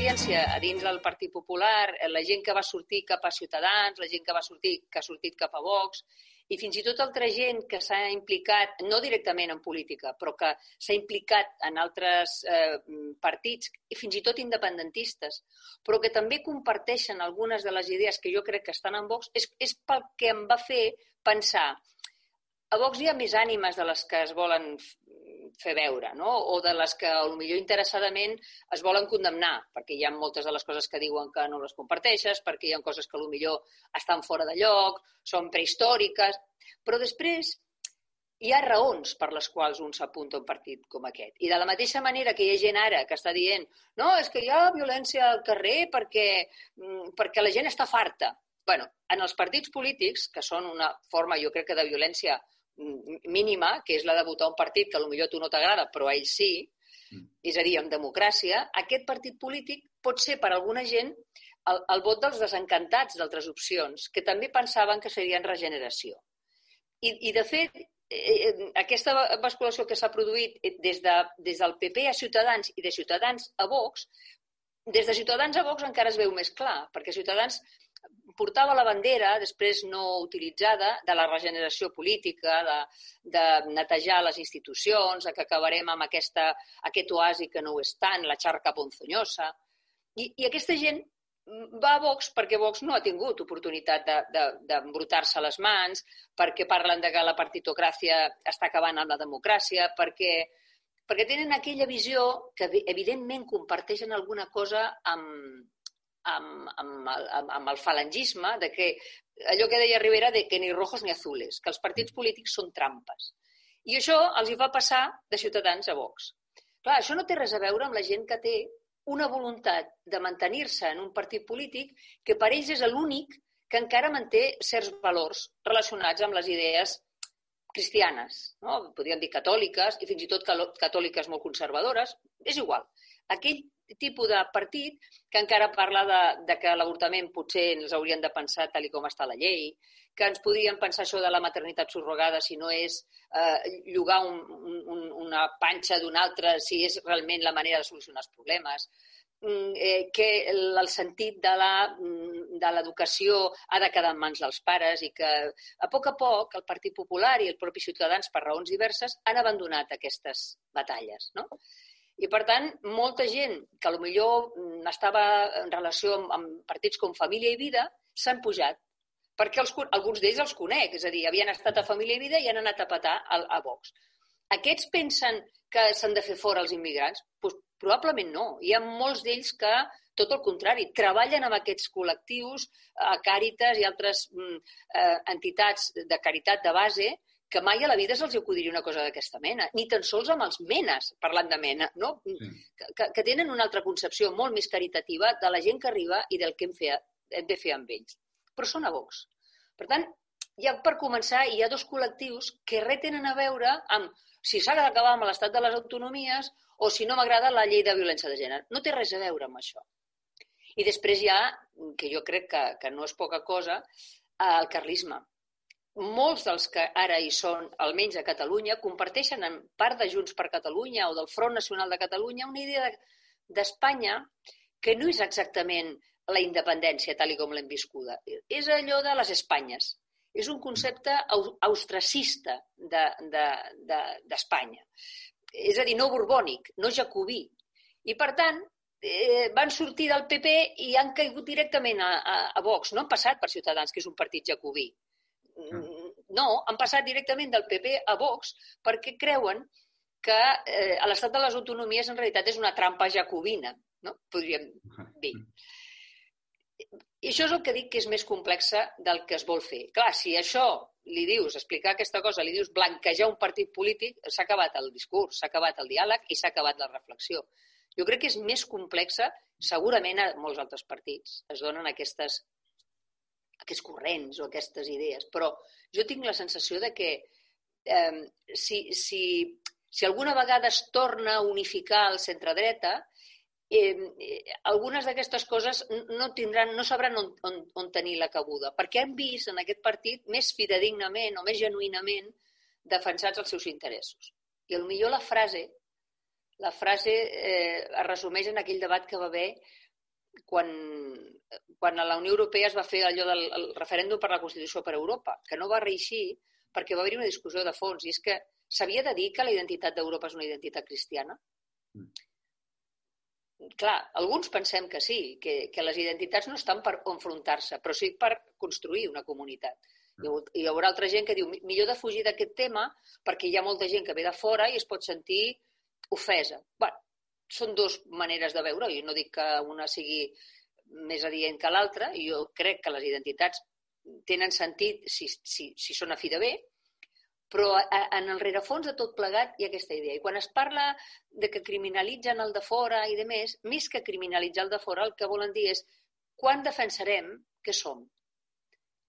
experiència a dins del Partit Popular, eh, la gent que va sortir cap a Ciutadans, la gent que va sortir que ha sortit cap a Vox, i fins i tot altra gent que s'ha implicat, no directament en política, però que s'ha implicat en altres eh, partits, i fins i tot independentistes, però que també comparteixen algunes de les idees que jo crec que estan en Vox, és, és pel que em va fer pensar. A Vox hi ha més ànimes de les que es volen fer veure, no? o de les que millor interessadament es volen condemnar, perquè hi ha moltes de les coses que diuen que no les comparteixes, perquè hi ha coses que millor estan fora de lloc, són prehistòriques, però després hi ha raons per les quals un s'apunta a un partit com aquest. I de la mateixa manera que hi ha gent ara que està dient no, és que hi ha violència al carrer perquè, mm, perquè la gent està farta. bueno, en els partits polítics, que són una forma, jo crec que de violència mínima, que és la de votar un partit que potser a tu no t'agrada, però a ell sí, mm. és a dir, en democràcia, aquest partit polític pot ser per alguna gent el, el vot dels desencantats d'altres opcions, que també pensaven que serien regeneració. I, i de fet, eh, eh aquesta basculació que s'ha produït eh, des, de, des del PP a Ciutadans i de Ciutadans a Vox, des de Ciutadans a Vox encara es veu més clar, perquè Ciutadans portava la bandera, després no utilitzada, de la regeneració política, de, de netejar les institucions, de que acabarem amb aquesta, aquest oasi que no ho és tant, la xarca ponzonyosa. I, I aquesta gent va a Vox perquè Vox no ha tingut oportunitat d'embrutar-se de, de, les mans, perquè parlen de que la partitocràcia està acabant amb la democràcia, perquè, perquè tenen aquella visió que evidentment comparteixen alguna cosa amb, amb, amb, amb, amb el falangisme, de que allò que deia Rivera de que ni rojos ni azules, que els partits polítics són trampes. I això els hi va passar de Ciutadans a Vox. Clar, això no té res a veure amb la gent que té una voluntat de mantenir-se en un partit polític que per ells és l'únic que encara manté certs valors relacionats amb les idees cristianes, no? podríem dir catòliques i fins i tot catòliques molt conservadores, és igual. Aquell tipus de partit que encara parla de, de que l'avortament potser ens haurien de pensar tal com està la llei, que ens podríem pensar això de la maternitat subrogada si no és eh, llogar un, un, una panxa d'un altre, si és realment la manera de solucionar els problemes, mm, eh, que el, el sentit de mm, l'educació ha de quedar en mans dels pares i que a poc a poc el Partit Popular i el propi Ciutadans, per raons diverses, han abandonat aquestes batalles. No? I, per tant, molta gent que millor mm, estava en relació amb, amb partits com Família i Vida s'han pujat, perquè els, alguns d'ells els conec, és a dir, havien estat a Família i Vida i han anat a petar a, a Vox. Aquests pensen que s'han de fer fora els immigrants? Pues, probablement no. Hi ha molts d'ells que, tot el contrari, treballen amb aquests col·lectius, a Càritas i altres mm, eh, entitats de caritat de base, que mai a la vida se'ls acudiria una cosa d'aquesta mena, ni tan sols amb els menes, parlant de mena, no? Sí. Que, que tenen una altra concepció molt més caritativa de la gent que arriba i del que hem, fe, hem de fer amb ells. Però són a Vox. Per tant, ja per començar, hi ha dos col·lectius que res tenen a veure amb si s'ha d'acabar amb l'estat de les autonomies o si no m'agrada la llei de violència de gènere. No té res a veure amb això. I després hi ha, que jo crec que, que no és poca cosa, el carlisme molts dels que ara hi són, almenys a Catalunya, comparteixen en part de Junts per Catalunya o del Front Nacional de Catalunya una idea d'Espanya que no és exactament la independència tal com l'hem viscuda. És allò de les Espanyes. És un concepte austracista d'Espanya. De, de, és a dir, no borbònic, no jacobí. I, per tant, eh, van sortir del PP i han caigut directament a, a, a Vox. No han passat per Ciutadans, que és un partit jacobí. Mm. No, han passat directament del PP a Vox perquè creuen que eh, l'estat de les autonomies en realitat és una trampa jacobina, no? podríem dir. I això és el que dic que és més complexa del que es vol fer. Clar, si això li dius, explicar aquesta cosa, li dius blanquejar un partit polític, s'ha acabat el discurs, s'ha acabat el diàleg i s'ha acabat la reflexió. Jo crec que és més complexa, segurament a molts altres partits es donen aquestes aquests corrents o aquestes idees, però jo tinc la sensació de que eh, si, si, si alguna vegada es torna a unificar el centre-dreta, eh, algunes d'aquestes coses no, tindran, no sabran on, on, on tenir la cabuda, perquè han vist en aquest partit més fidedignament o més genuïnament defensats els seus interessos. I millor la frase, la frase eh, es resumeix en aquell debat que va haver quan, quan a la Unió Europea es va fer allò del el referèndum per la Constitució per Europa, que no va reeixir perquè va haver-hi una discussió de fons, i és que s'havia de dir que la identitat d'Europa és una identitat cristiana? Mm. Clar, alguns pensem que sí, que, que les identitats no estan per confrontar-se, però sí per construir una comunitat. Mm. Hi haurà altra gent que diu millor de fugir d'aquest tema perquè hi ha molta gent que ve de fora i es pot sentir ofesa. Bé, són dues maneres de veure Jo no dic que una sigui més adient que l'altra. Jo crec que les identitats tenen sentit si, si, si són a fi de bé, però en el rerefons de tot plegat hi ha aquesta idea. I quan es parla de que criminalitzen el de fora i de més, més que criminalitzar el de fora, el que volen dir és quan defensarem que som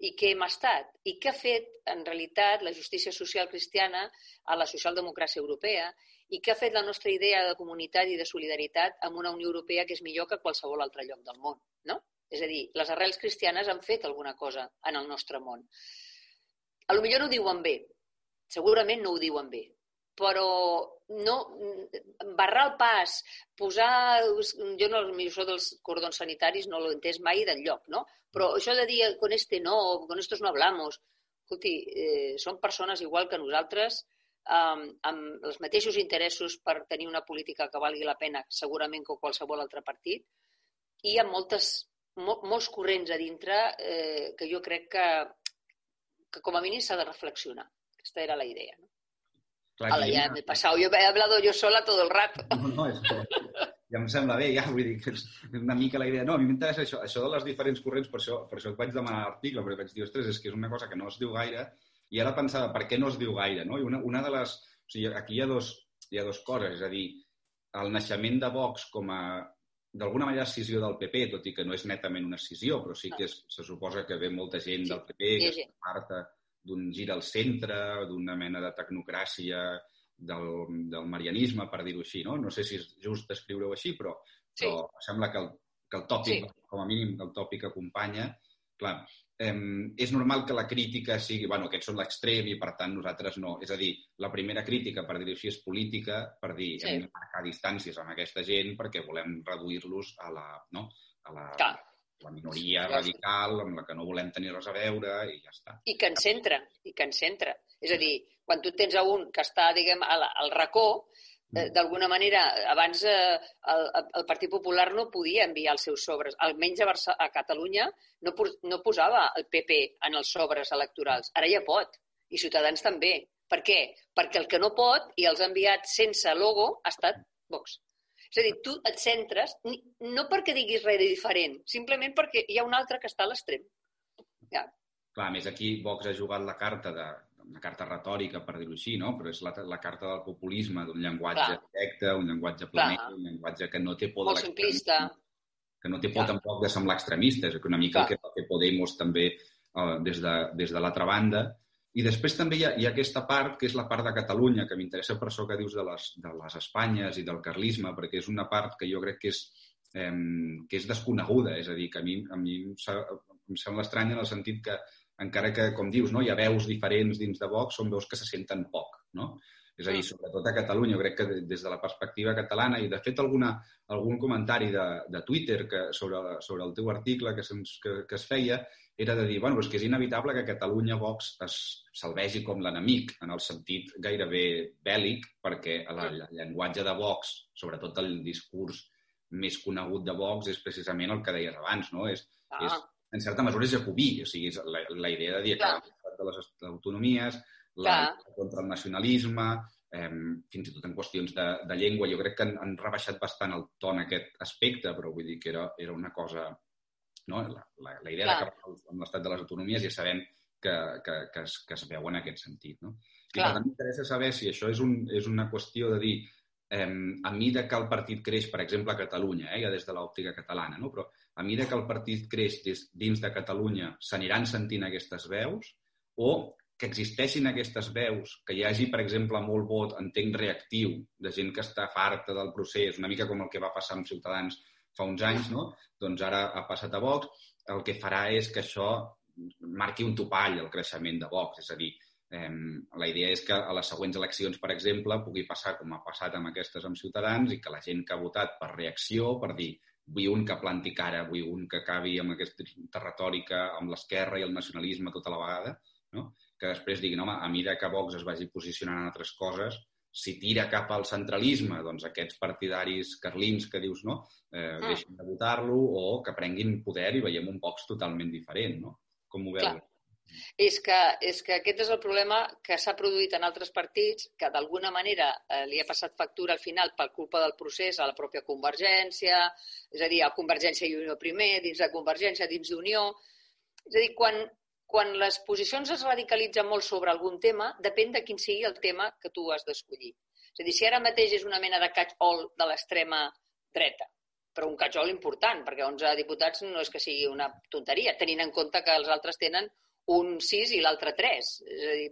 i què hem estat i què ha fet, en realitat, la justícia social cristiana a la socialdemocràcia europea i què ha fet la nostra idea de comunitat i de solidaritat amb una Unió Europea que és millor que qualsevol altre lloc del món, no? És a dir, les arrels cristianes han fet alguna cosa en el nostre món. A lo millor no ho diuen bé, segurament no ho diuen bé, però no barrar el pas, posar... Jo no, això dels cordons sanitaris no l'he entès mai del lloc, no? Però això de dir con este no, con estos no hablamos, escolti, eh, són persones igual que nosaltres, um, amb els mateixos interessos per tenir una política que valgui la pena, segurament que qualsevol altre partit, i amb moltes mo molts corrents a dintre eh, que jo crec que, que com a mínim s'ha de reflexionar. Aquesta era la idea. ¿no? Clar, ja m'he passat. Jo he hablado yo sola todo el rato. No, no, és que ja em sembla bé, ja, vull dir que és una mica la idea. No, a mi m'interessa això, això de les diferents corrents, per això, per això et vaig demanar l'article, perquè vaig dir, ostres, és que és una cosa que no es diu gaire, i ara pensava, per què no es diu gaire, no? I una, una de les... O sigui, aquí hi ha, dos, hi ha dos coses, és a dir, el naixement de Vox com a d'alguna manera escissió del PP, tot i que no és netament una escissió, però sí que és, se suposa que ve molta gent sí, del PP que sí. parta d'un gir al centre, d'una mena de tecnocràcia del, del marianisme, per dir-ho així. No? no sé si és just descriure-ho així, però, sí. però sembla que el, que el tòpic, sí. com a mínim, el tòpic acompanya. Clar, eh, és normal que la crítica sigui, bueno, aquests són l'extrem i per tant nosaltres no. És a dir, la primera crítica, per dir-ho així, és política, per dir, sí. hem de marcar distàncies amb aquesta gent perquè volem reduir-los a la, no? a la, Clar. La minoria sí. radical amb la que no volem tenir res a veure i ja està. I que ens centra, i que ens centra. És a dir, quan tu tens a un que està, diguem, al, al racó, Eh, d'alguna manera, abans eh, el, el Partit Popular no podia enviar els seus sobres. Almenys a, Barça, a Catalunya no, no posava el PP en els sobres electorals. Ara ja pot. I Ciutadans també. Per què? Perquè el que no pot i els ha enviat sense logo ha estat Vox. És a dir, tu et centres, no perquè diguis res de diferent, simplement perquè hi ha un altre que està a l'extrem. Ja. Clar, més aquí Vox ha jugat la carta de, una carta retòrica, per dir-ho així, no? però és la, la carta del populisme, d'un llenguatge Clar. directe, un llenguatge planer, Clar. un llenguatge que no té por Molt de simplista. Que no té por Clar. tampoc de semblar extremista. És una mica Clar. el que, que Podemos també eh, des de, des de l'altra banda. I després també hi ha, hi ha aquesta part, que és la part de Catalunya, que m'interessa per això que dius de les, de les Espanyes i del carlisme, perquè és una part que jo crec que és, eh, que és desconeguda. És a dir, que a mi, a mi em, em sembla estrany en el sentit que encara que, com dius, no, hi ha veus diferents dins de Vox, són veus que se senten poc, no? És a dir, sobretot a Catalunya, crec que des de la perspectiva catalana, i de fet alguna, algun comentari de, de Twitter que, sobre, sobre el teu article que, se'ns, que, que es feia, era de dir, bueno, és que és inevitable que Catalunya Vox es salvegi com l'enemic, en el sentit gairebé bèl·lic, perquè el, el llenguatge de Vox, sobretot el discurs més conegut de Vox, és precisament el que deies abans, no? És, ah. és en certa mesura és jacobí, o sigui, és la, la idea de dir que de les autonomies, la contra el nacionalisme, eh, fins i tot en qüestions de, de llengua, jo crec que han, han rebaixat bastant el to en aquest aspecte, però vull dir que era, era una cosa... No? La, la, la idea Clar. de que amb l'estat de les autonomies ja sabem que, que, que, es, que es veu en aquest sentit. No? I Clar. per tant m'interessa saber si això és, un, és una qüestió de dir eh, a mesura que el partit creix, per exemple, a Catalunya, eh, ja des de l'òptica catalana, no? però a mesura que el partit creix dins de Catalunya s'aniran sentint aquestes veus o que existeixin aquestes veus, que hi hagi, per exemple, molt vot, entenc, reactiu, de gent que està farta del procés, una mica com el que va passar amb Ciutadans fa uns anys, no? doncs ara ha passat a Vox, el que farà és que això marqui un topall al creixement de Vox, és a dir, eh, la idea és que a les següents eleccions, per exemple, pugui passar com ha passat amb aquestes amb Ciutadans i que la gent que ha votat per reacció, per dir vull un que planti cara, vull un que acabi amb aquesta retòrica, amb l'esquerra i el nacionalisme tota la vegada, no? Que després diguin, home, a mesura que Vox es vagi posicionant en altres coses, si tira cap al centralisme, doncs aquests partidaris carlins que dius, no?, eh, mm. deixin de votar-lo o que prenguin poder i veiem un Vox totalment diferent, no? Com ho veus? És que, és que aquest és el problema que s'ha produït en altres partits, que d'alguna manera eh, li ha passat factura al final per culpa del procés a la pròpia Convergència, és a dir, a Convergència i Unió primer, dins de Convergència, dins d'Unió. És a dir, quan, quan les posicions es radicalitzen molt sobre algun tema, depèn de quin sigui el tema que tu has d'escollir. És a dir, si ara mateix és una mena de catch-all de l'extrema dreta, però un catch-all important, perquè 11 diputats no és que sigui una tonteria, tenint en compte que els altres tenen un 6 i l'altre 3. És a dir,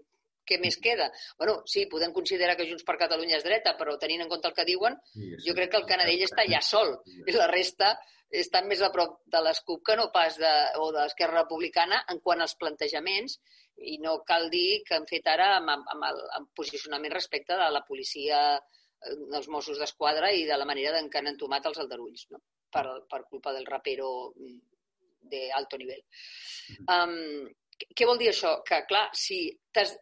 què més queda? bueno, sí, podem considerar que Junts per Catalunya és dreta, però tenint en compte el que diuen, sí, jo crec que el Canadell està ja sol i la resta estan més a prop de l'ESCUP que no pas de, o de l'Esquerra Republicana en quant als plantejaments i no cal dir que han fet ara amb, amb, el, amb posicionament respecte de la policia eh, dels Mossos d'Esquadra i de la manera en què han entomat els aldarulls, no? per, per culpa del rapero de alto nivell. Um, què vol dir això? Que, clar, si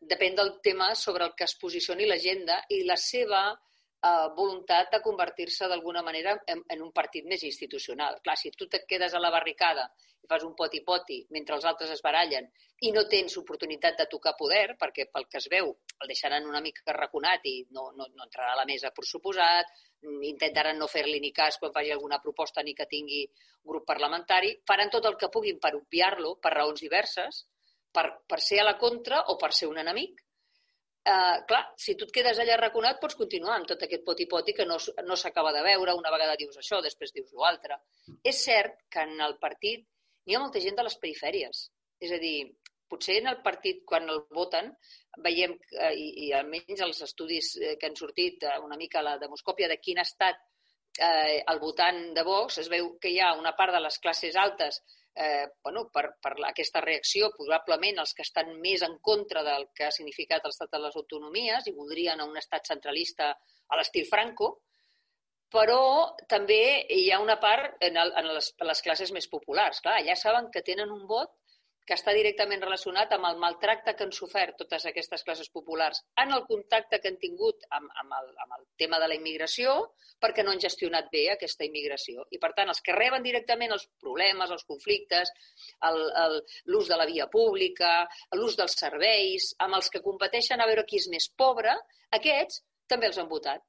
depèn del tema sobre el que es posicioni l'agenda i la seva eh, voluntat de convertir-se d'alguna manera en, en un partit més institucional. Clar, si tu et quedes a la barricada i fas un poti-poti mentre els altres es barallen i no tens oportunitat de tocar poder, perquè pel que es veu el deixaran una mica raconat i no, no, no entrarà a la mesa per suposat, intentaran no fer-li ni cas quan faci alguna proposta ni que tingui grup parlamentari, faran tot el que puguin per obviar-lo per raons diverses, per, per ser a la contra o per ser un enemic. Uh, clar, si tu et quedes allà raconat, pots continuar amb tot aquest poti-poti que no, no s'acaba de veure, una vegada dius això, després dius l'altre. És cert que en el partit n'hi ha molta gent de les perifèries. És a dir, potser en el partit, quan el voten, veiem, uh, i, i almenys els estudis eh, que han sortit, uh, una mica la demoscòpia de quin ha estat eh, el votant de Vox, es veu que hi ha una part de les classes altes eh, bueno, per, per aquesta reacció, probablement els que estan més en contra del que ha significat l'estat de les autonomies i voldrien un estat centralista a l'estil Franco, però també hi ha una part en, el, en les, les classes més populars. Clar, ja saben que tenen un vot que està directament relacionat amb el maltracte que han sofert totes aquestes classes populars en el contacte que han tingut amb, amb, el, amb el tema de la immigració perquè no han gestionat bé aquesta immigració. I, per tant, els que reben directament els problemes, els conflictes, l'ús de la via pública, l'ús dels serveis, amb els que competeixen a veure qui és més pobre, aquests també els han votat.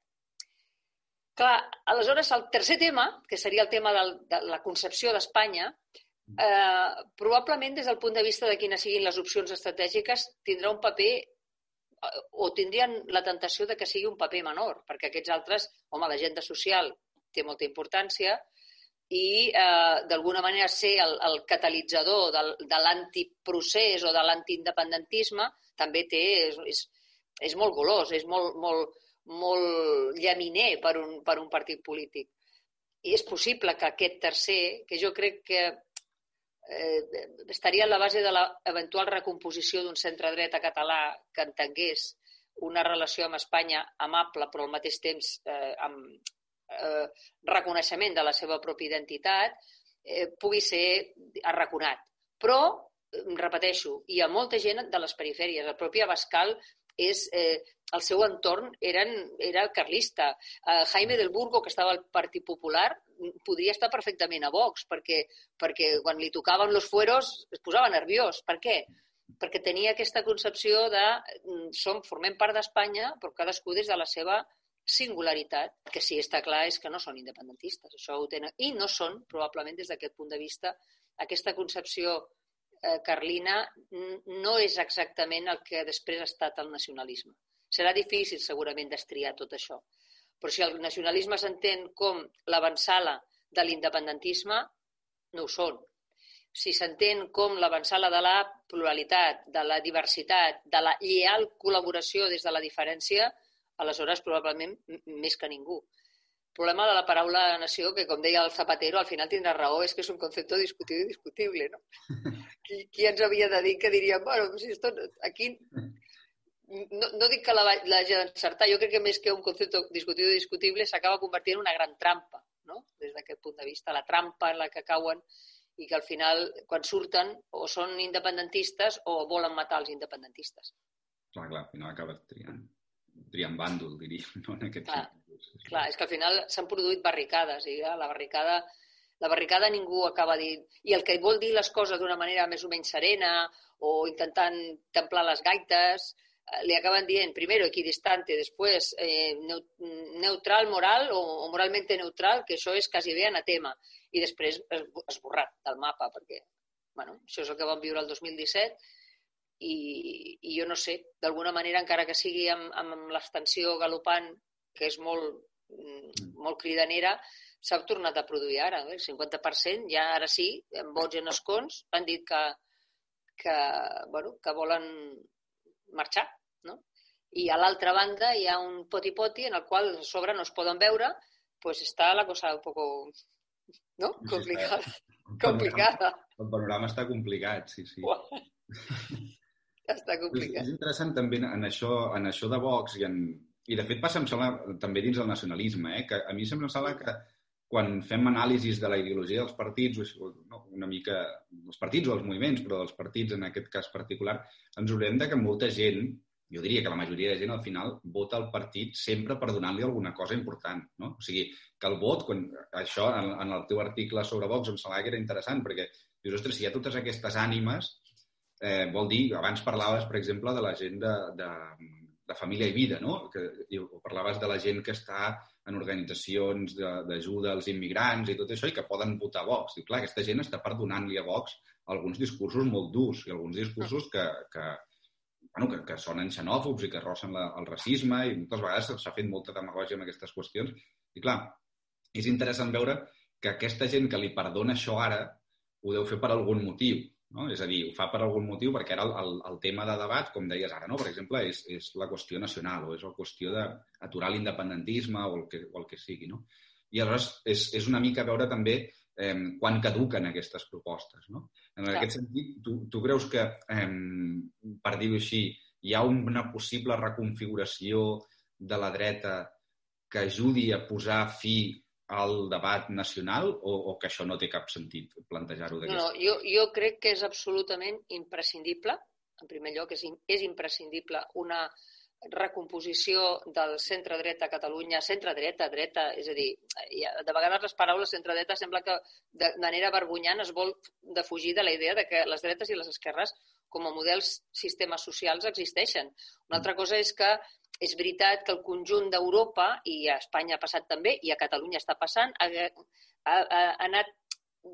Clar, aleshores, el tercer tema, que seria el tema del, de la concepció d'Espanya, eh, probablement des del punt de vista de quines siguin les opcions estratègiques tindrà un paper eh, o tindrien la tentació de que sigui un paper menor, perquè aquests altres, home, l'agenda social té molta importància i eh, d'alguna manera ser el, el catalitzador del, de l'antiprocés o de l'antiindependentisme també té, és, és, és molt golós, és molt, molt, molt llaminer per un, per un partit polític. I és possible que aquest tercer, que jo crec que eh, estaria a la base de l'eventual recomposició d'un centre-dreta català que entengués una relació amb Espanya amable, però al mateix temps eh, amb eh, reconeixement de la seva pròpia identitat, eh, pugui ser arraconat. Però, repeteixo, hi ha molta gent de les perifèries. El propi Abascal és, eh, el seu entorn eren, era carlista. Eh, Jaime del Burgo, que estava al Partit Popular, podria estar perfectament a Vox, perquè, perquè quan li tocaven els fueros es posava nerviós. Per què? Perquè tenia aquesta concepció de mm, som, formem part d'Espanya, però cadascú des de la seva singularitat, que sí està clar és que no són independentistes, això ho tenen, i no són, probablement des d'aquest punt de vista, aquesta concepció carlina no és exactament el que després ha estat el nacionalisme. Serà difícil segurament destriar tot això. Però si el nacionalisme s'entén com l'avançala de l'independentisme, no ho són. Si s'entén com l'avançala de la pluralitat, de la diversitat, de la lleal col·laboració des de la diferència, aleshores probablement més que ningú. El problema de la paraula nació, que com deia el Zapatero, al final tindrà raó, és que és un concepte discutible i discutible, no? Qui, qui ens havia de dir que diríem, bueno, si esto, aquí no, no dic que l'hagi d'encertar, jo crec que més que un concepte discutido i discutible s'acaba convertint en una gran trampa, no? des d'aquest punt de vista, la trampa en la que cauen i que al final, quan surten, o són independentistes o volen matar els independentistes. Clar, clar, al final acabes triant, triant bàndol, diríem, no? en aquest clar, sentit. Clar, és que al final s'han produït barricades i ja, la barricada la barricada ningú acaba dient... I el que vol dir les coses d'una manera més o menys serena o intentant templar les gaites, eh, li acaben dient primero equidistante, después eh, neutral moral o, o moralmente neutral, que això és quasi bé anatema, i després esborrat del mapa, perquè bueno, això és el que vam viure el 2017 i, i jo no sé, d'alguna manera, encara que sigui amb, amb l'extensió galopant, que és molt, molt cridanera, s'ha tornat a produir ara. Eh? El 50% ja ara sí, en vots i en escons, han dit que, que, bueno, que volen marxar. No? I a l'altra banda hi ha un poti-poti en el qual a sobre no es poden veure, pues està la cosa un poco no? complicada. El complicada. El panorama està complicat, sí, sí. està complicat. És, és interessant també en això, en això de Vox i, en, i de fet passa, em sembla, també dins del nacionalisme, eh? que a mi sempre em sembla que quan fem anàlisis de la ideologia dels partits, no, una mica dels partits o els moviments, però dels partits en aquest cas particular, ens haurem de que molta gent, jo diria que la majoria de gent al final vota el partit sempre per donar-li alguna cosa important. No? O sigui, que el vot, quan, això en, en el teu article sobre Vox em sembla que era interessant, perquè dius, ostres, si hi ha totes aquestes ànimes, eh, vol dir, abans parlaves, per exemple, de la gent de, de, de família i vida, no? Que, o parlaves de la gent que està en organitzacions d'ajuda als immigrants i tot això i que poden votar Vox. I clar, aquesta gent està perdonant-li a Vox alguns discursos molt durs i alguns discursos que, que, bueno, que, que sonen xenòfobs i que rossen la, el racisme i moltes vegades s'ha fet molta demagògia amb aquestes qüestions. I clar, és interessant veure que aquesta gent que li perdona això ara ho deu fer per algun motiu no? És a dir, ho fa per algun motiu perquè ara el, el, el tema de debat, com deies ara, no? per exemple, és, és la qüestió nacional o és la qüestió d'aturar l'independentisme o, el que, o el que sigui. No? I aleshores és, és una mica veure també eh, quan caduquen aquestes propostes. No? En Clar. aquest sentit, tu, tu creus que, eh, per dir-ho així, hi ha una possible reconfiguració de la dreta que ajudi a posar fi al debat nacional o, o que això no té cap sentit plantejar-ho d'aquesta No, no jo, jo crec que és absolutament imprescindible, en primer lloc, és, és imprescindible una recomposició del centre-dreta a Catalunya, centre-dreta, dreta, és a dir, de vegades les paraules centre-dreta sembla que de manera vergonyant es vol defugir de la idea de que les dretes i les esquerres com a models sistemes socials existeixen. Una altra cosa és que és veritat que el conjunt d'Europa, i a Espanya ha passat també, i a Catalunya està passant, ha, ha, ha anat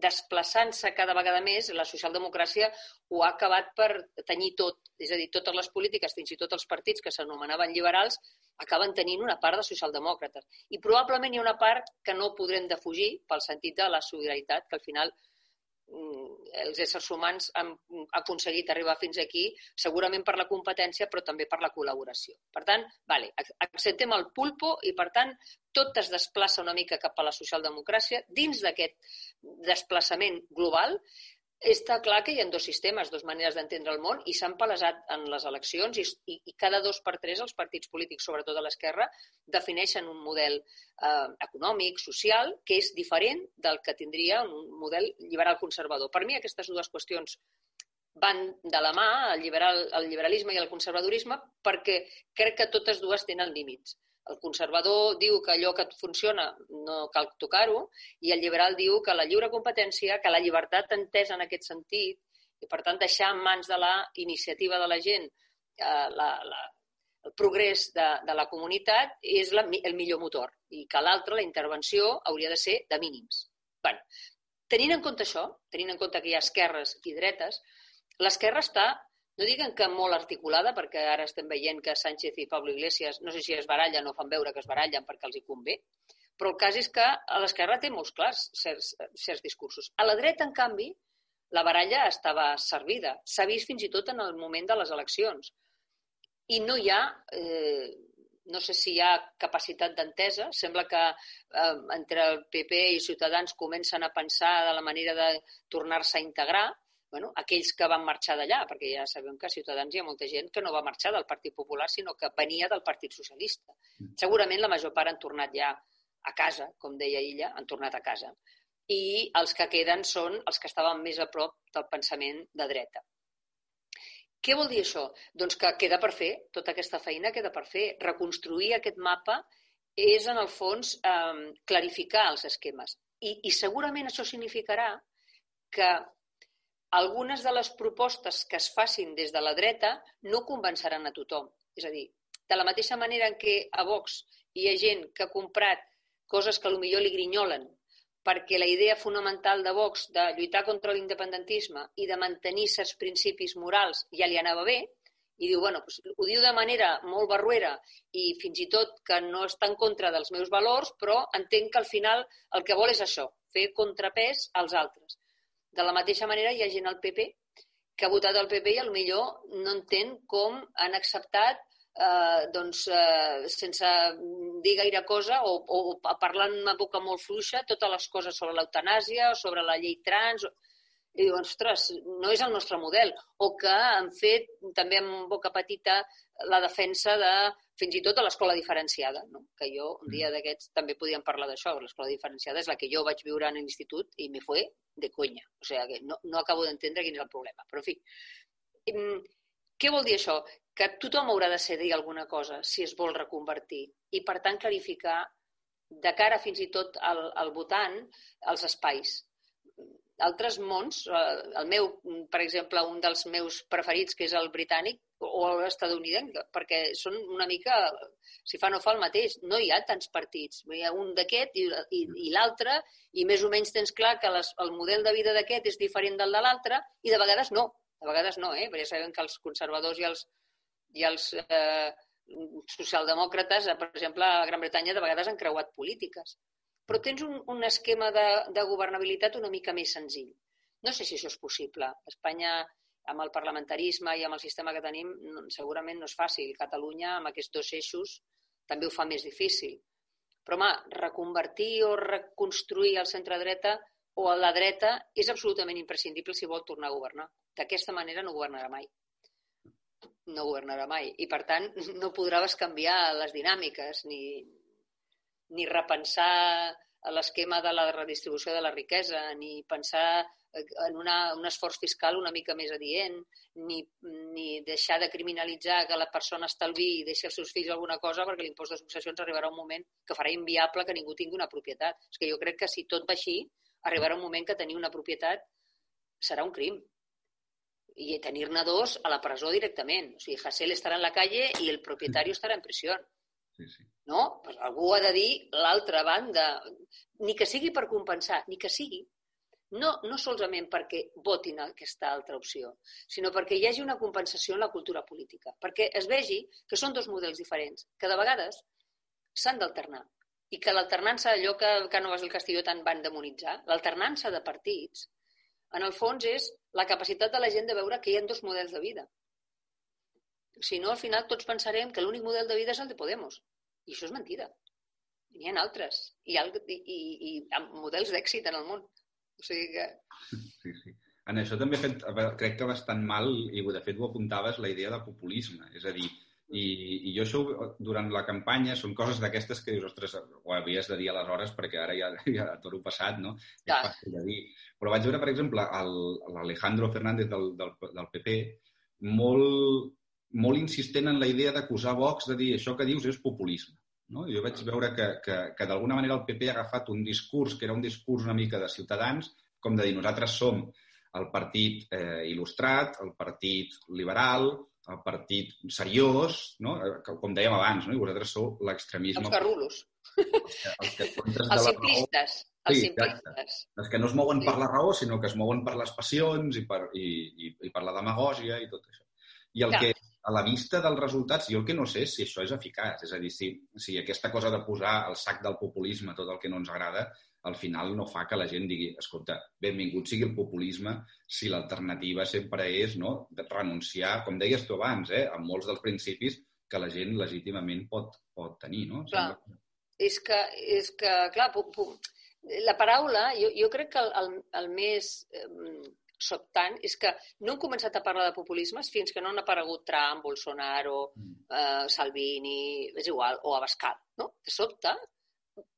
desplaçant-se cada vegada més, la socialdemocràcia ho ha acabat per tenir tot. És a dir, totes les polítiques, fins i tot els partits que s'anomenaven liberals, acaben tenint una part de socialdemòcrates. I probablement hi ha una part que no podrem defugir pel sentit de la solidaritat, que al final Mm, els éssers humans han aconseguit arribar fins aquí, segurament per la competència, però també per la col·laboració. Per tant, vale, acceptem el pulpo i, per tant, tot es desplaça una mica cap a la socialdemocràcia. Dins d'aquest desplaçament global, està clar que hi ha dos sistemes, dues maneres d'entendre el món i s'han palesat en les eleccions i, i, i cada dos per tres els partits polítics, sobretot a l'esquerra, defineixen un model eh, econòmic, social, que és diferent del que tindria un model liberal conservador. Per mi aquestes dues qüestions van de la mà, el, liberal, el liberalisme i el conservadorisme, perquè crec que totes dues tenen límits. El conservador diu que allò que funciona no cal tocar-ho i el liberal diu que la lliure competència, que la llibertat entesa en aquest sentit, i per tant deixar en mans de la iniciativa de la gent eh, la, la, el progrés de, de la comunitat és la, el millor motor i que l'altre, la intervenció, hauria de ser de mínims. Bueno, tenint en compte això, tenint en compte que hi ha esquerres i dretes, l'esquerra està no diguen que molt articulada, perquè ara estem veient que Sánchez i Pablo Iglesias, no sé si es barallen o fan veure que es barallen perquè els hi convé, però el cas és que a l'esquerra té molts clars certs, certs discursos. A la dreta, en canvi, la baralla estava servida. S'ha vist fins i tot en el moment de les eleccions. I no hi ha, eh, no sé si hi ha capacitat d'entesa, sembla que eh, entre el PP i Ciutadans comencen a pensar de la manera de tornar-se a integrar, bueno, aquells que van marxar d'allà, perquè ja sabem que a Ciutadans hi ha molta gent que no va marxar del Partit Popular, sinó que venia del Partit Socialista. Mm. Segurament la major part han tornat ja a casa, com deia ella, han tornat a casa. I els que queden són els que estaven més a prop del pensament de dreta. Què vol dir això? Doncs que queda per fer, tota aquesta feina queda per fer. Reconstruir aquest mapa és, en el fons, eh, clarificar els esquemes. I, I segurament això significarà que algunes de les propostes que es facin des de la dreta no convenceran a tothom. És a dir, de la mateixa manera en què a Vox hi ha gent que ha comprat coses que millor li grinyolen perquè la idea fonamental de Vox de lluitar contra l'independentisme i de mantenir certs principis morals ja li anava bé, i diu, bueno, doncs, ho diu de manera molt barruera i fins i tot que no està en contra dels meus valors, però entenc que al final el que vol és això, fer contrapès als altres. De la mateixa manera hi ha gent al PP que ha votat al PP i millor no entén com han acceptat eh, doncs, eh, sense dir gaire cosa o, o parlant una boca molt fluixa totes les coses sobre l'eutanàsia o sobre la llei trans. I diu, ostres, no és el nostre model. O que han fet també amb boca petita la defensa de fins i tot a l'escola diferenciada, no? que jo un dia mm. d'aquests també podíem parlar d'això. L'escola diferenciada és la que jo vaig viure en l'institut i me fue de conya. O sigui que no, no acabo d'entendre quin és el problema. Però, en fi, què vol dir això? que tothom haurà de cedir alguna cosa si es vol reconvertir i, per tant, clarificar de cara fins i tot al, al votant els espais. Altres mons, eh, el meu, per exemple, un dels meus preferits, que és el britànic, o l'estadounidenc, perquè són una mica, si fa no fa el mateix, no hi ha tants partits. Hi ha un d'aquest i, i, i l'altre, i més o menys tens clar que les, el model de vida d'aquest és diferent del de l'altre, i de vegades no. De vegades no, eh? perquè sabem que els conservadors i els, i els eh, socialdemòcrates, per exemple, a Gran Bretanya de vegades han creuat polítiques. Però tens un, un esquema de, de governabilitat una mica més senzill. No sé si això és possible. Espanya, amb el parlamentarisme i amb el sistema que tenim, segurament no és fàcil. Catalunya, amb aquests dos eixos, també ho fa més difícil. Però, home, reconvertir o reconstruir el centre-dreta o a la dreta és absolutament imprescindible si vol tornar a governar. D'aquesta manera no governarà mai no governarà mai. I, per tant, no podrà canviar les dinàmiques ni, ni repensar l'esquema de la redistribució de la riquesa, ni pensar en una, un esforç fiscal una mica més adient, ni, ni deixar de criminalitzar que la persona estalvi i deixi als seus fills alguna cosa perquè l'impost de successions arribarà un moment que farà inviable que ningú tingui una propietat. És que jo crec que si tot va així, arribarà un moment que tenir una propietat serà un crim i tenir-ne dos a la presó directament. O sigui, Hassel estarà en la calle i el propietari estarà en presó. Sí, sí. No? Pues algú ha de dir l'altra banda. Ni que sigui per compensar, ni que sigui. No, no solament perquè votin aquesta altra opció, sinó perquè hi hagi una compensació en la cultura política, perquè es vegi que són dos models diferents, que de vegades s'han d'alternar i que l'alternança, allò que Cánovas del Castillo tant van demonitzar, l'alternança de partits en el fons és la capacitat de la gent de veure que hi ha dos models de vida. Si no, al final tots pensarem que l'únic model de vida és el de Podemos. I això és mentida. N'hi ha altres. I, i, i, i amb models d'èxit en el món. O sigui que... Sí, sí. En això també fet, crec que bastant mal, i de fet ho apuntaves, la idea de populisme. És a dir, i, I jo això durant la campanya són coses d'aquestes que dius, ostres, ho havies de dir aleshores perquè ara ja, ja tot ho passat, no? Ja. És fàcil de dir. Però vaig veure, per exemple, l'Alejandro Fernández del, del, del PP molt, molt insistent en la idea d'acusar Vox de dir això que dius és populisme. No? Jo vaig veure que, que, que d'alguna manera el PP ha agafat un discurs que era un discurs una mica de ciutadans, com de dir nosaltres som el partit eh, il·lustrat, el partit liberal, el partit seriós, no? Eh, com dèiem abans, no? i vosaltres sou l'extremisme... Els garrulos. Els, que, els, que els simplistes. Raó... Els sí, simplistes. Els que no es mouen sí. per la raó, sinó que es mouen per les passions i per, i, i, i per la demagògia i tot això. I el ja. que, a la vista dels resultats, jo el que no sé és si això és eficaç. És a dir, si, si aquesta cosa de posar al sac del populisme tot el que no ens agrada al final no fa que la gent digui escolta, benvingut sigui el populisme si l'alternativa sempre és no, renunciar, com deies tu abans, eh, a molts dels principis que la gent legítimament pot, pot tenir. No? Clar. Sembla... És, que, és que, clar, pu, pu, la paraula, jo, jo crec que el, el, el més eh, sobtant és que no hem començat a parlar de populismes fins que no han aparegut Trump, Bolsonaro, mm. eh, Salvini, és igual, o Abascal. No? De sobte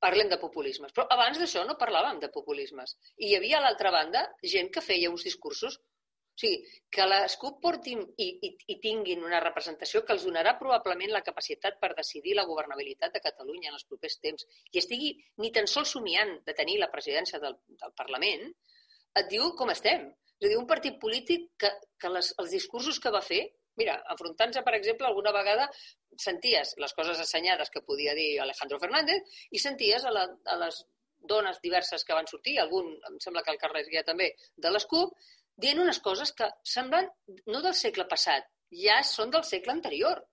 parlem de populismes. Però abans d'això no parlàvem de populismes. I hi havia a l'altra banda gent que feia uns discursos o sigui, que les CUP portin i, i, i tinguin una representació que els donarà probablement la capacitat per decidir la governabilitat de Catalunya en els propers temps i estigui ni tan sols somiant de tenir la presidència del, del Parlament, et diu com estem. És a dir, un partit polític que, que les, els discursos que va fer Mira, enfrontant-se, per exemple, alguna vegada senties les coses assenyades que podia dir Alejandro Fernández i senties a, la, a les dones diverses que van sortir, algun, em sembla que el Carles Guia també, de les CUP, dient unes coses que semblen no del segle passat, ja són del segle anterior.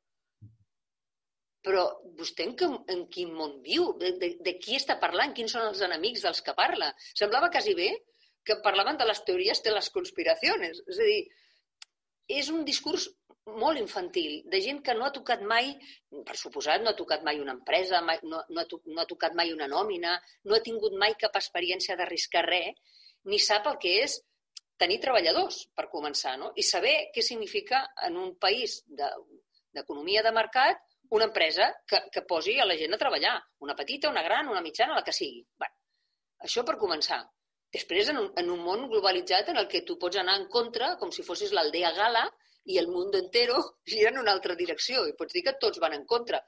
Però vostè en, que, en quin món viu? De, de, de qui està parlant? Quins són els enemics dels que parla? Semblava quasi bé que parlaven de les teories de les conspiracions. És a dir, és un discurs molt infantil, de gent que no ha tocat mai, per suposat, no ha tocat mai una empresa, mai, no, no, ha to, no ha tocat mai una nòmina, no ha tingut mai cap experiència d'arriscar res, ni sap el que és tenir treballadors, per començar, no? i saber què significa en un país d'economia de, de mercat una empresa que, que posi a la gent a treballar, una petita, una gran, una mitjana, la que sigui. Bé, això per començar. Després, en un, en un món globalitzat en el que tu pots anar en contra, com si fossis l'aldea gala, i el món entero gira en una altra direcció, i pots dir que tots van en contra.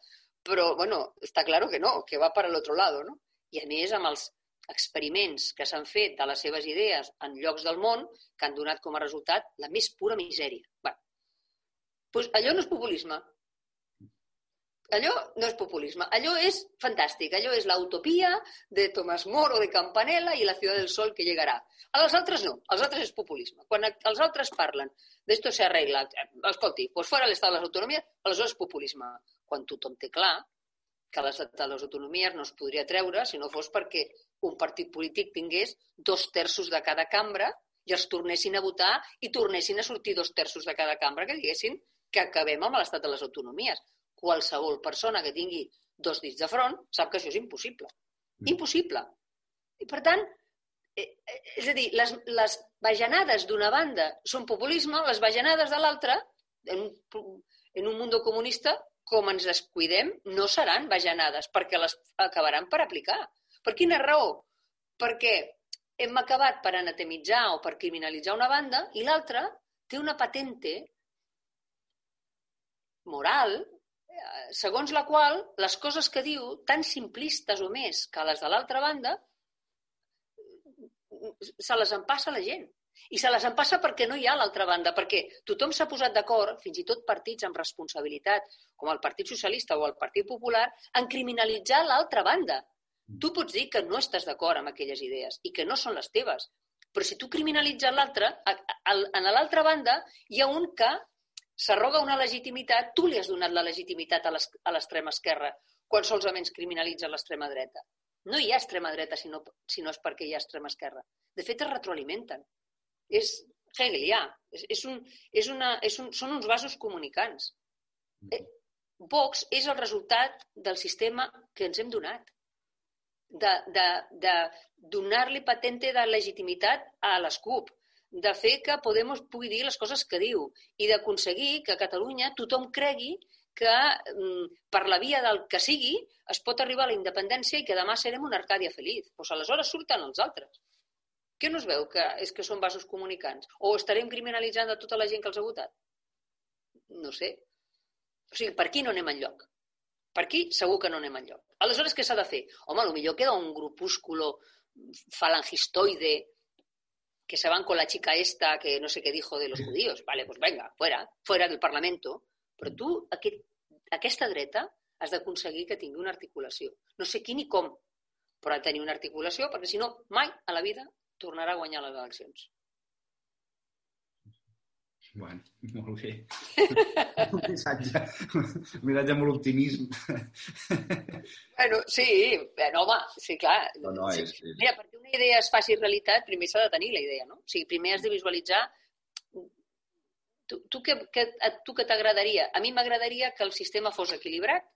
Però, bueno, està clar que no, que va per l'altre lado, no? I a més, amb els experiments que s'han fet de les seves idees en llocs del món que han donat com a resultat la més pura misèria. Bé, doncs allò no és populisme. Allò no és populisme. Allò és fantàstic. Allò és l'utopia de Tomás Moro, de Campanella i la Ciutat del Sol que llegarà. A les altres no. Els altres és populisme. Quan els altres parlen d'esto se arregla, escolti, pues fora l'estat de les autonomies, aleshores és populisme. Quan tothom té clar que l'estat de les autonomies no es podria treure si no fos perquè un partit polític tingués dos terços de cada cambra i els tornessin a votar i tornessin a sortir dos terços de cada cambra que diguessin que acabem amb l'estat de les autonomies. Qualsevol persona que tingui dos dits de front sap que això és impossible. Mm. Impossible. I, per tant, eh, eh, és a dir, les, les bajanades d'una banda són populisme, les bajanades de l'altra, en, un, en un mundo comunista, com ens descuidem, no seran bajanades, perquè les acabaran per aplicar. Per quina raó? Perquè hem acabat per anatemitzar o per criminalitzar una banda i l'altra té una patente moral segons la qual les coses que diu, tan simplistes o més que les de l'altra banda, se les empassa la gent. I se les empassa perquè no hi ha l'altra banda, perquè tothom s'ha posat d'acord, fins i tot partits amb responsabilitat, com el Partit Socialista o el Partit Popular, en criminalitzar l'altra banda. Tu pots dir que no estàs d'acord amb aquelles idees i que no són les teves, però si tu criminalitzes l'altre, en l'altra banda hi ha un que s'arroga una legitimitat, tu li has donat la legitimitat a l'extrema esquerra quan solament criminalitza l'extrema dreta. No hi ha extrema dreta si no, si no és perquè hi ha extrema esquerra. De fet, es retroalimenten. És hegelià. És, és un, és una, és un, són uns vasos comunicants. Eh, Vox és el resultat del sistema que ens hem donat de, de, de donar-li patente de legitimitat a les CUP, de fer que Podemos pugui dir les coses que diu i d'aconseguir que a Catalunya tothom cregui que mm, per la via del que sigui es pot arribar a la independència i que demà serem una Arcàdia feliç. Doncs aleshores surten els altres. Què no es veu que és que són vasos comunicants? O estarem criminalitzant a tota la gent que els ha votat? No sé. O sigui, per aquí no anem enlloc. Per aquí segur que no anem enlloc. Aleshores, què s'ha de fer? Home, millor queda un grupúsculo falangistoide que se van con la chica esta que no sé què dijo de los judíos. Vale, pues venga, fuera, fuera del Parlamento. Però tu, aquest, aquesta dreta, has d'aconseguir que tingui una articulació. No sé qui ni com, però ha de tenir una articulació perquè si no, mai a la vida tornarà a guanyar les eleccions. Bueno, molt bé. un missatge, un missatge molt optimisme. bueno, sí, bueno, home, sí, clar. No, no, és, és... Mira, perquè una idea es faci realitat, primer s'ha de tenir la idea, no? O sigui, primer has de visualitzar tu, tu, que, que, a tu que t'agradaria? A mi m'agradaria que el sistema fos equilibrat,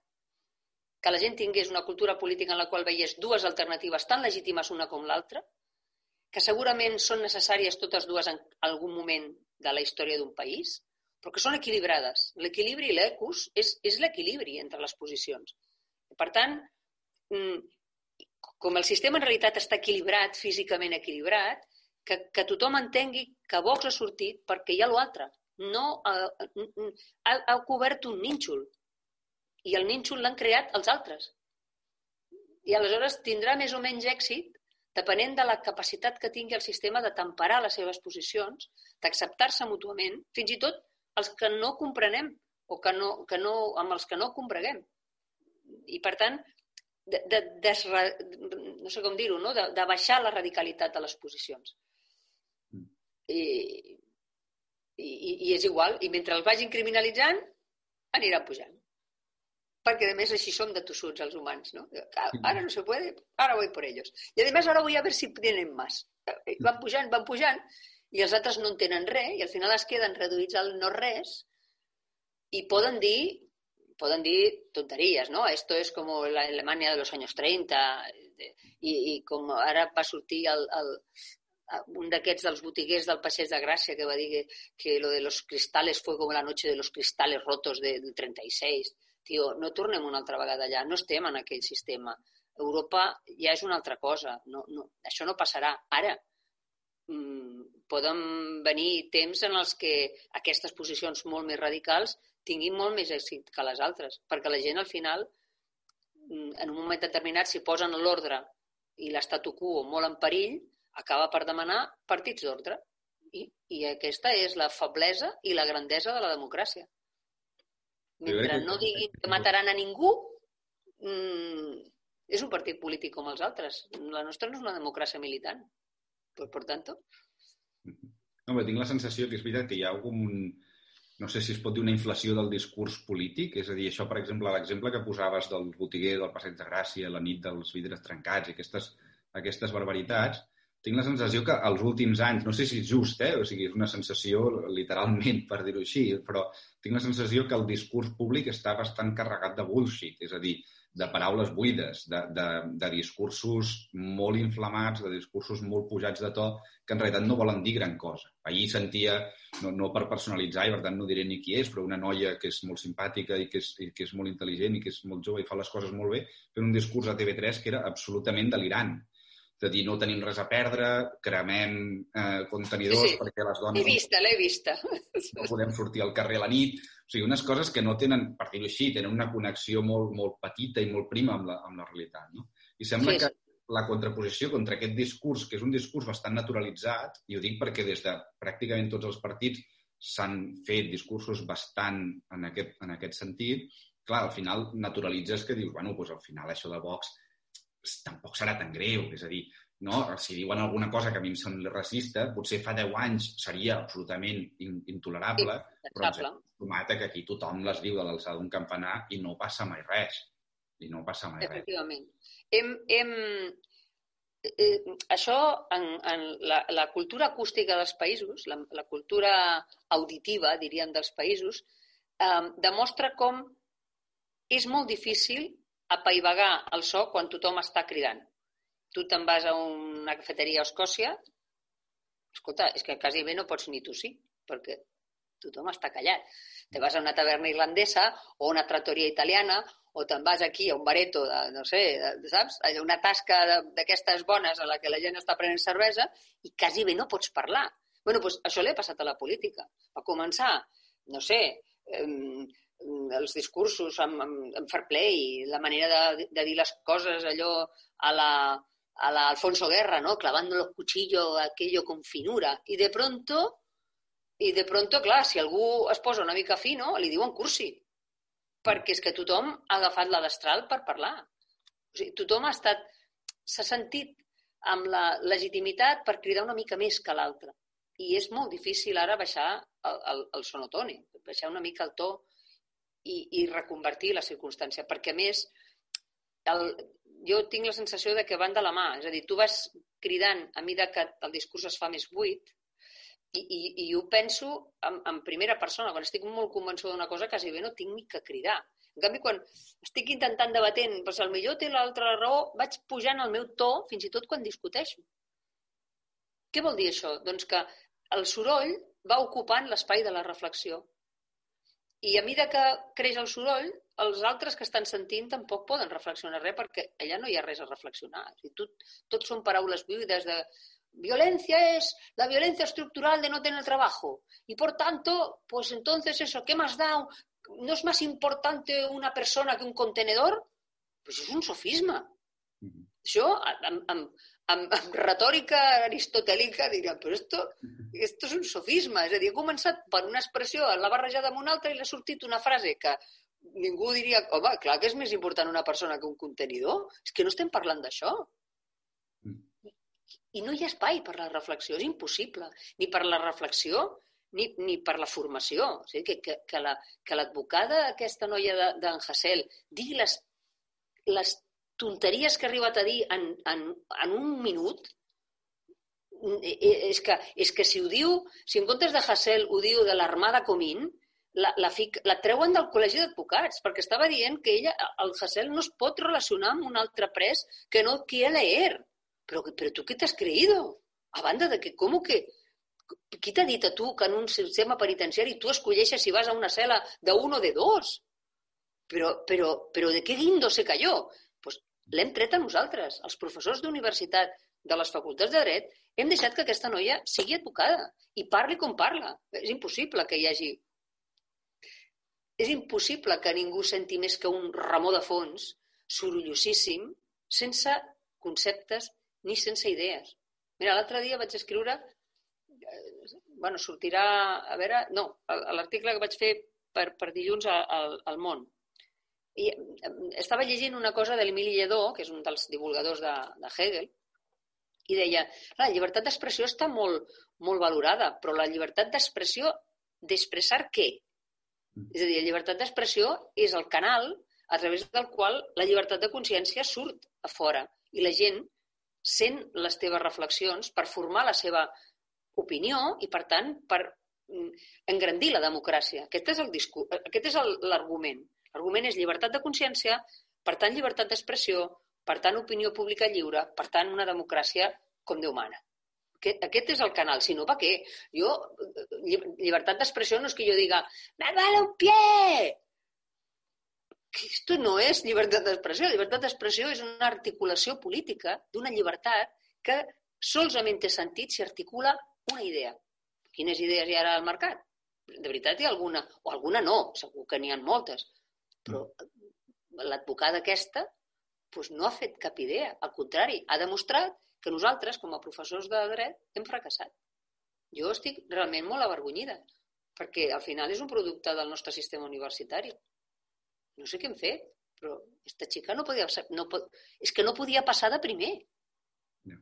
que la gent tingués una cultura política en la qual veiés dues alternatives tan legítimes una com l'altra, que segurament són necessàries totes dues en algun moment de la història d'un país, però que són equilibrades. L'equilibri i l'ecus és, és l'equilibri entre les posicions. Per tant, mm, com el sistema en realitat està equilibrat, físicament equilibrat, que, que tothom entengui que Vox ha sortit perquè hi ha l'altre. No ha, ha, ha cobert un nínxol. I el nínxol l'han creat els altres. I aleshores tindrà més o menys èxit depenent de la capacitat que tingui el sistema de temperar les seves posicions, d'acceptar-se mútuament, fins i tot els que no comprenem o que no, que no, amb els que no compreguem. I, per tant, de, de, desra, no sé com dir-ho, no? de, de baixar la radicalitat de les posicions. I, i, I és igual. I mentre els vagin criminalitzant, aniran pujant. Perquè, a més, així som de tossuts els humans, no? Ara no se puede, ara voy por ellos. I, a més, ara voy a ver si tienen más. Van pujant, van pujant, i els altres no en tenen res, i al final es queden reduïts al no res, i poden dir poden dir tonteries, no? Esto es como la Alemania de los años 30 i, i com ara va sortir el, el, un d'aquests dels botiguers del Passeig de Gràcia que va dir que, que lo de los cristales fue como la noche de los cristales rotos del 36. Tio, no tornem una altra vegada allà, no estem en aquell sistema. Europa ja és una altra cosa, no, no, això no passarà. Ara, mmm, poden venir temps en els que aquestes posicions molt més radicals tinguin molt més èxit que les altres, perquè la gent al final, mm, en un moment determinat, si posen l'ordre i l'estatu quo molt en perill, acaba per demanar partits d'ordre. I, I aquesta és la feblesa i la grandesa de la democràcia. Mentre no diguin que mataran a ningú, mmm, és un partit polític com els altres. La nostra no és una democràcia militant. Per, per tant... No, però tinc la sensació que és veritat que hi ha algun... No sé si es pot dir una inflació del discurs polític, és a dir, això, per exemple, l'exemple que posaves del botiguer del Passeig de Gràcia, la nit dels vidres trencats i aquestes, aquestes barbaritats, tinc la sensació que els últims anys, no sé si és just, eh? o sigui, és una sensació literalment, per dir-ho així, però tinc la sensació que el discurs públic està bastant carregat de bullshit, és a dir, de paraules buides, de, de, de discursos molt inflamats, de discursos molt pujats de to, que en realitat no volen dir gran cosa. Ahir sentia, no, no per personalitzar, i per tant no diré ni qui és, però una noia que és molt simpàtica i que és, i que és molt intel·ligent i que és molt jove i fa les coses molt bé, fer un discurs a TV3 que era absolutament delirant de dir no tenim res a perdre, cremem eh, contenidors sí, sí. perquè les dones... L'he vista, l'he vista. No podem sortir al carrer a la nit. O sigui, unes coses que no tenen, per dir-ho així, tenen una connexió molt, molt petita i molt prima amb la, amb la realitat. No? I sembla sí, sí. que la contraposició contra aquest discurs, que és un discurs bastant naturalitzat, i ho dic perquè des de pràcticament tots els partits s'han fet discursos bastant en aquest, en aquest sentit, clar, al final naturalitzes que dius, bueno, doncs al final això de Vox tampoc serà tan greu. És a dir, no? si diuen alguna cosa que a mi em sembla racista, potser fa 10 anys seria absolutament intolerable, sí, però ens hem acostumat que aquí tothom les diu de l'alçada d'un campanar i no passa mai res. I no passa mai Efectivament. res. Hem, hem, eh, això, en, en la, la cultura acústica dels països, la, la cultura auditiva, diríem, dels països, eh, demostra com és molt difícil apaivagar el so quan tothom està cridant. Tu te'n vas a una cafeteria a Escòcia, escolta, és que quasi bé no pots ni tossir, perquè tothom està callat. Te vas a una taverna irlandesa o una trattoria italiana o te'n vas aquí a un bareto, de, no sé, de, saps? Una tasca d'aquestes bones a la que la gent està prenent cervesa i quasi bé no pots parlar. bueno, doncs això li ha passat a la política. Va començar, no sé, eh, els discursos amb, amb, amb fair play, la manera de, de dir les coses allò a la, a la Alfonso Guerra, ¿no? Clavando los cuchillos, aquello con finura. I de pronto, i de pronto, clar, si algú es posa una mica fi, no? Li diuen cursi. Perquè és que tothom ha agafat la destral per parlar. O sigui, tothom ha estat... s'ha sentit amb la legitimitat per cridar una mica més que l'altre. I és molt difícil ara baixar el, el, el sonotone, baixar una mica el to i, i reconvertir la circumstància, perquè a més el, jo tinc la sensació de que van de la mà, és a dir, tu vas cridant a mesura que el discurs es fa més buit i, i, i ho penso en, en primera persona, quan estic molt convençuda d'una cosa quasi bé no tinc ni que cridar. En canvi, quan estic intentant debatent, doncs el millor té l'altra raó, vaig pujant el meu to fins i tot quan discuteixo. Què vol dir això? Doncs que el soroll va ocupant l'espai de la reflexió I a mesura que creix el soroll, els altres que estan sentint tampoc poden reflexionar res perquè allà no hi ha res a reflexionar. O sigui, tot, tot són paraules buides de violencia es la violencia estructural de no tener trabajo. Y por tanto, pues entonces eso, ¿qué más da? ¿No es más importante una persona que un contenedor? Pues és un sofisma. Mm -hmm. Això, amb, amb, amb, amb retòrica aristotèlica, diria, però esto, esto és un sofisma. És a dir, he començat per una expressió, l'ha barrejada amb una altra i l'ha sortit una frase que ningú diria, home, clar que és més important una persona que un contenidor. És que no estem parlant d'això. I no hi ha espai per la reflexió, és impossible. Ni per la reflexió, ni, ni per la formació. O sigui, que, que, que l'advocada, la, aquesta noia d'en de, Hassel, digui les, les tonteries que ha arribat a dir en, en, en un minut, eh, eh, és que, és que si ho diu, si en comptes de Hassel ho diu de l'Armada Comín, la, la, fic, la treuen del col·legi d'advocats, perquè estava dient que ella, el Hassel no es pot relacionar amb un altre pres que no qui ha leer. Però, però tu què t'has creïdo? A banda de que, com que... Qui t'ha dit a tu que en un sistema penitenciari tu escolleixes si vas a una cel·la d'un o de dos? Però, però, però de què guindo se cayó? L'hem tret a nosaltres, els professors d'universitat de les facultats de dret, hem deixat que aquesta noia sigui advocada i parli com parla. És impossible que hi hagi... És impossible que ningú senti més que un remor de fons sorollosíssim, sense conceptes ni sense idees. Mira, l'altre dia vaig escriure... Eh, bueno, sortirà... A veure... No, l'article que vaig fer per, per dilluns al, al món i estava llegint una cosa de l'Emili Lledó, que és un dels divulgadors de, de Hegel, i deia, la llibertat d'expressió està molt, molt valorada, però la llibertat d'expressió d'expressar què? Mm. És a dir, la llibertat d'expressió és el canal a través del qual la llibertat de consciència surt a fora i la gent sent les teves reflexions per formar la seva opinió i, per tant, per mm, engrandir la democràcia. Aquest és aquest l'argument. L'argument és llibertat de consciència, per tant llibertat d'expressió, per tant opinió pública lliure, per tant una democràcia com Déu mana. Aquest és el canal, si no, per què? Jo, llibertat d'expressió no és que jo diga ¡me vale un pie! Esto no és llibertat d'expressió. Llibertat d'expressió és una articulació política d'una llibertat que solament té sentit si articula una idea. Quines idees hi ha ara al mercat? De veritat hi ha alguna? O alguna no, segur que n'hi ha moltes. Però l'advocada aquesta doncs no ha fet cap idea. Al contrari, ha demostrat que nosaltres, com a professors de dret, hem fracassat. Jo estic realment molt avergonyida, perquè al final és un producte del nostre sistema universitari. No sé què hem fet, però aquesta xica no podia... No és que no podia passar de primer. No.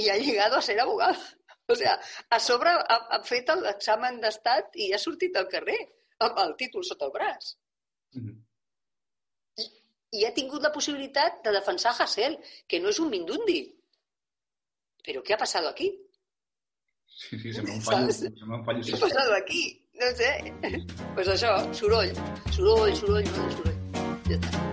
I ha llegado a ser abogada. O sea, a sobre ha, ha fet l'examen d'estat i ha sortit al carrer amb el títol sota el braç. -huh. I, I ha tingut la possibilitat de defensar Hassel, que no és un mindundi. Però què ha passat aquí? Sí, sí, sembla un fallo. Sembla un fallo què ha passat aquí? No sé. Doncs pues això, soroll. Soroll, soroll, soroll, soroll. Ja està.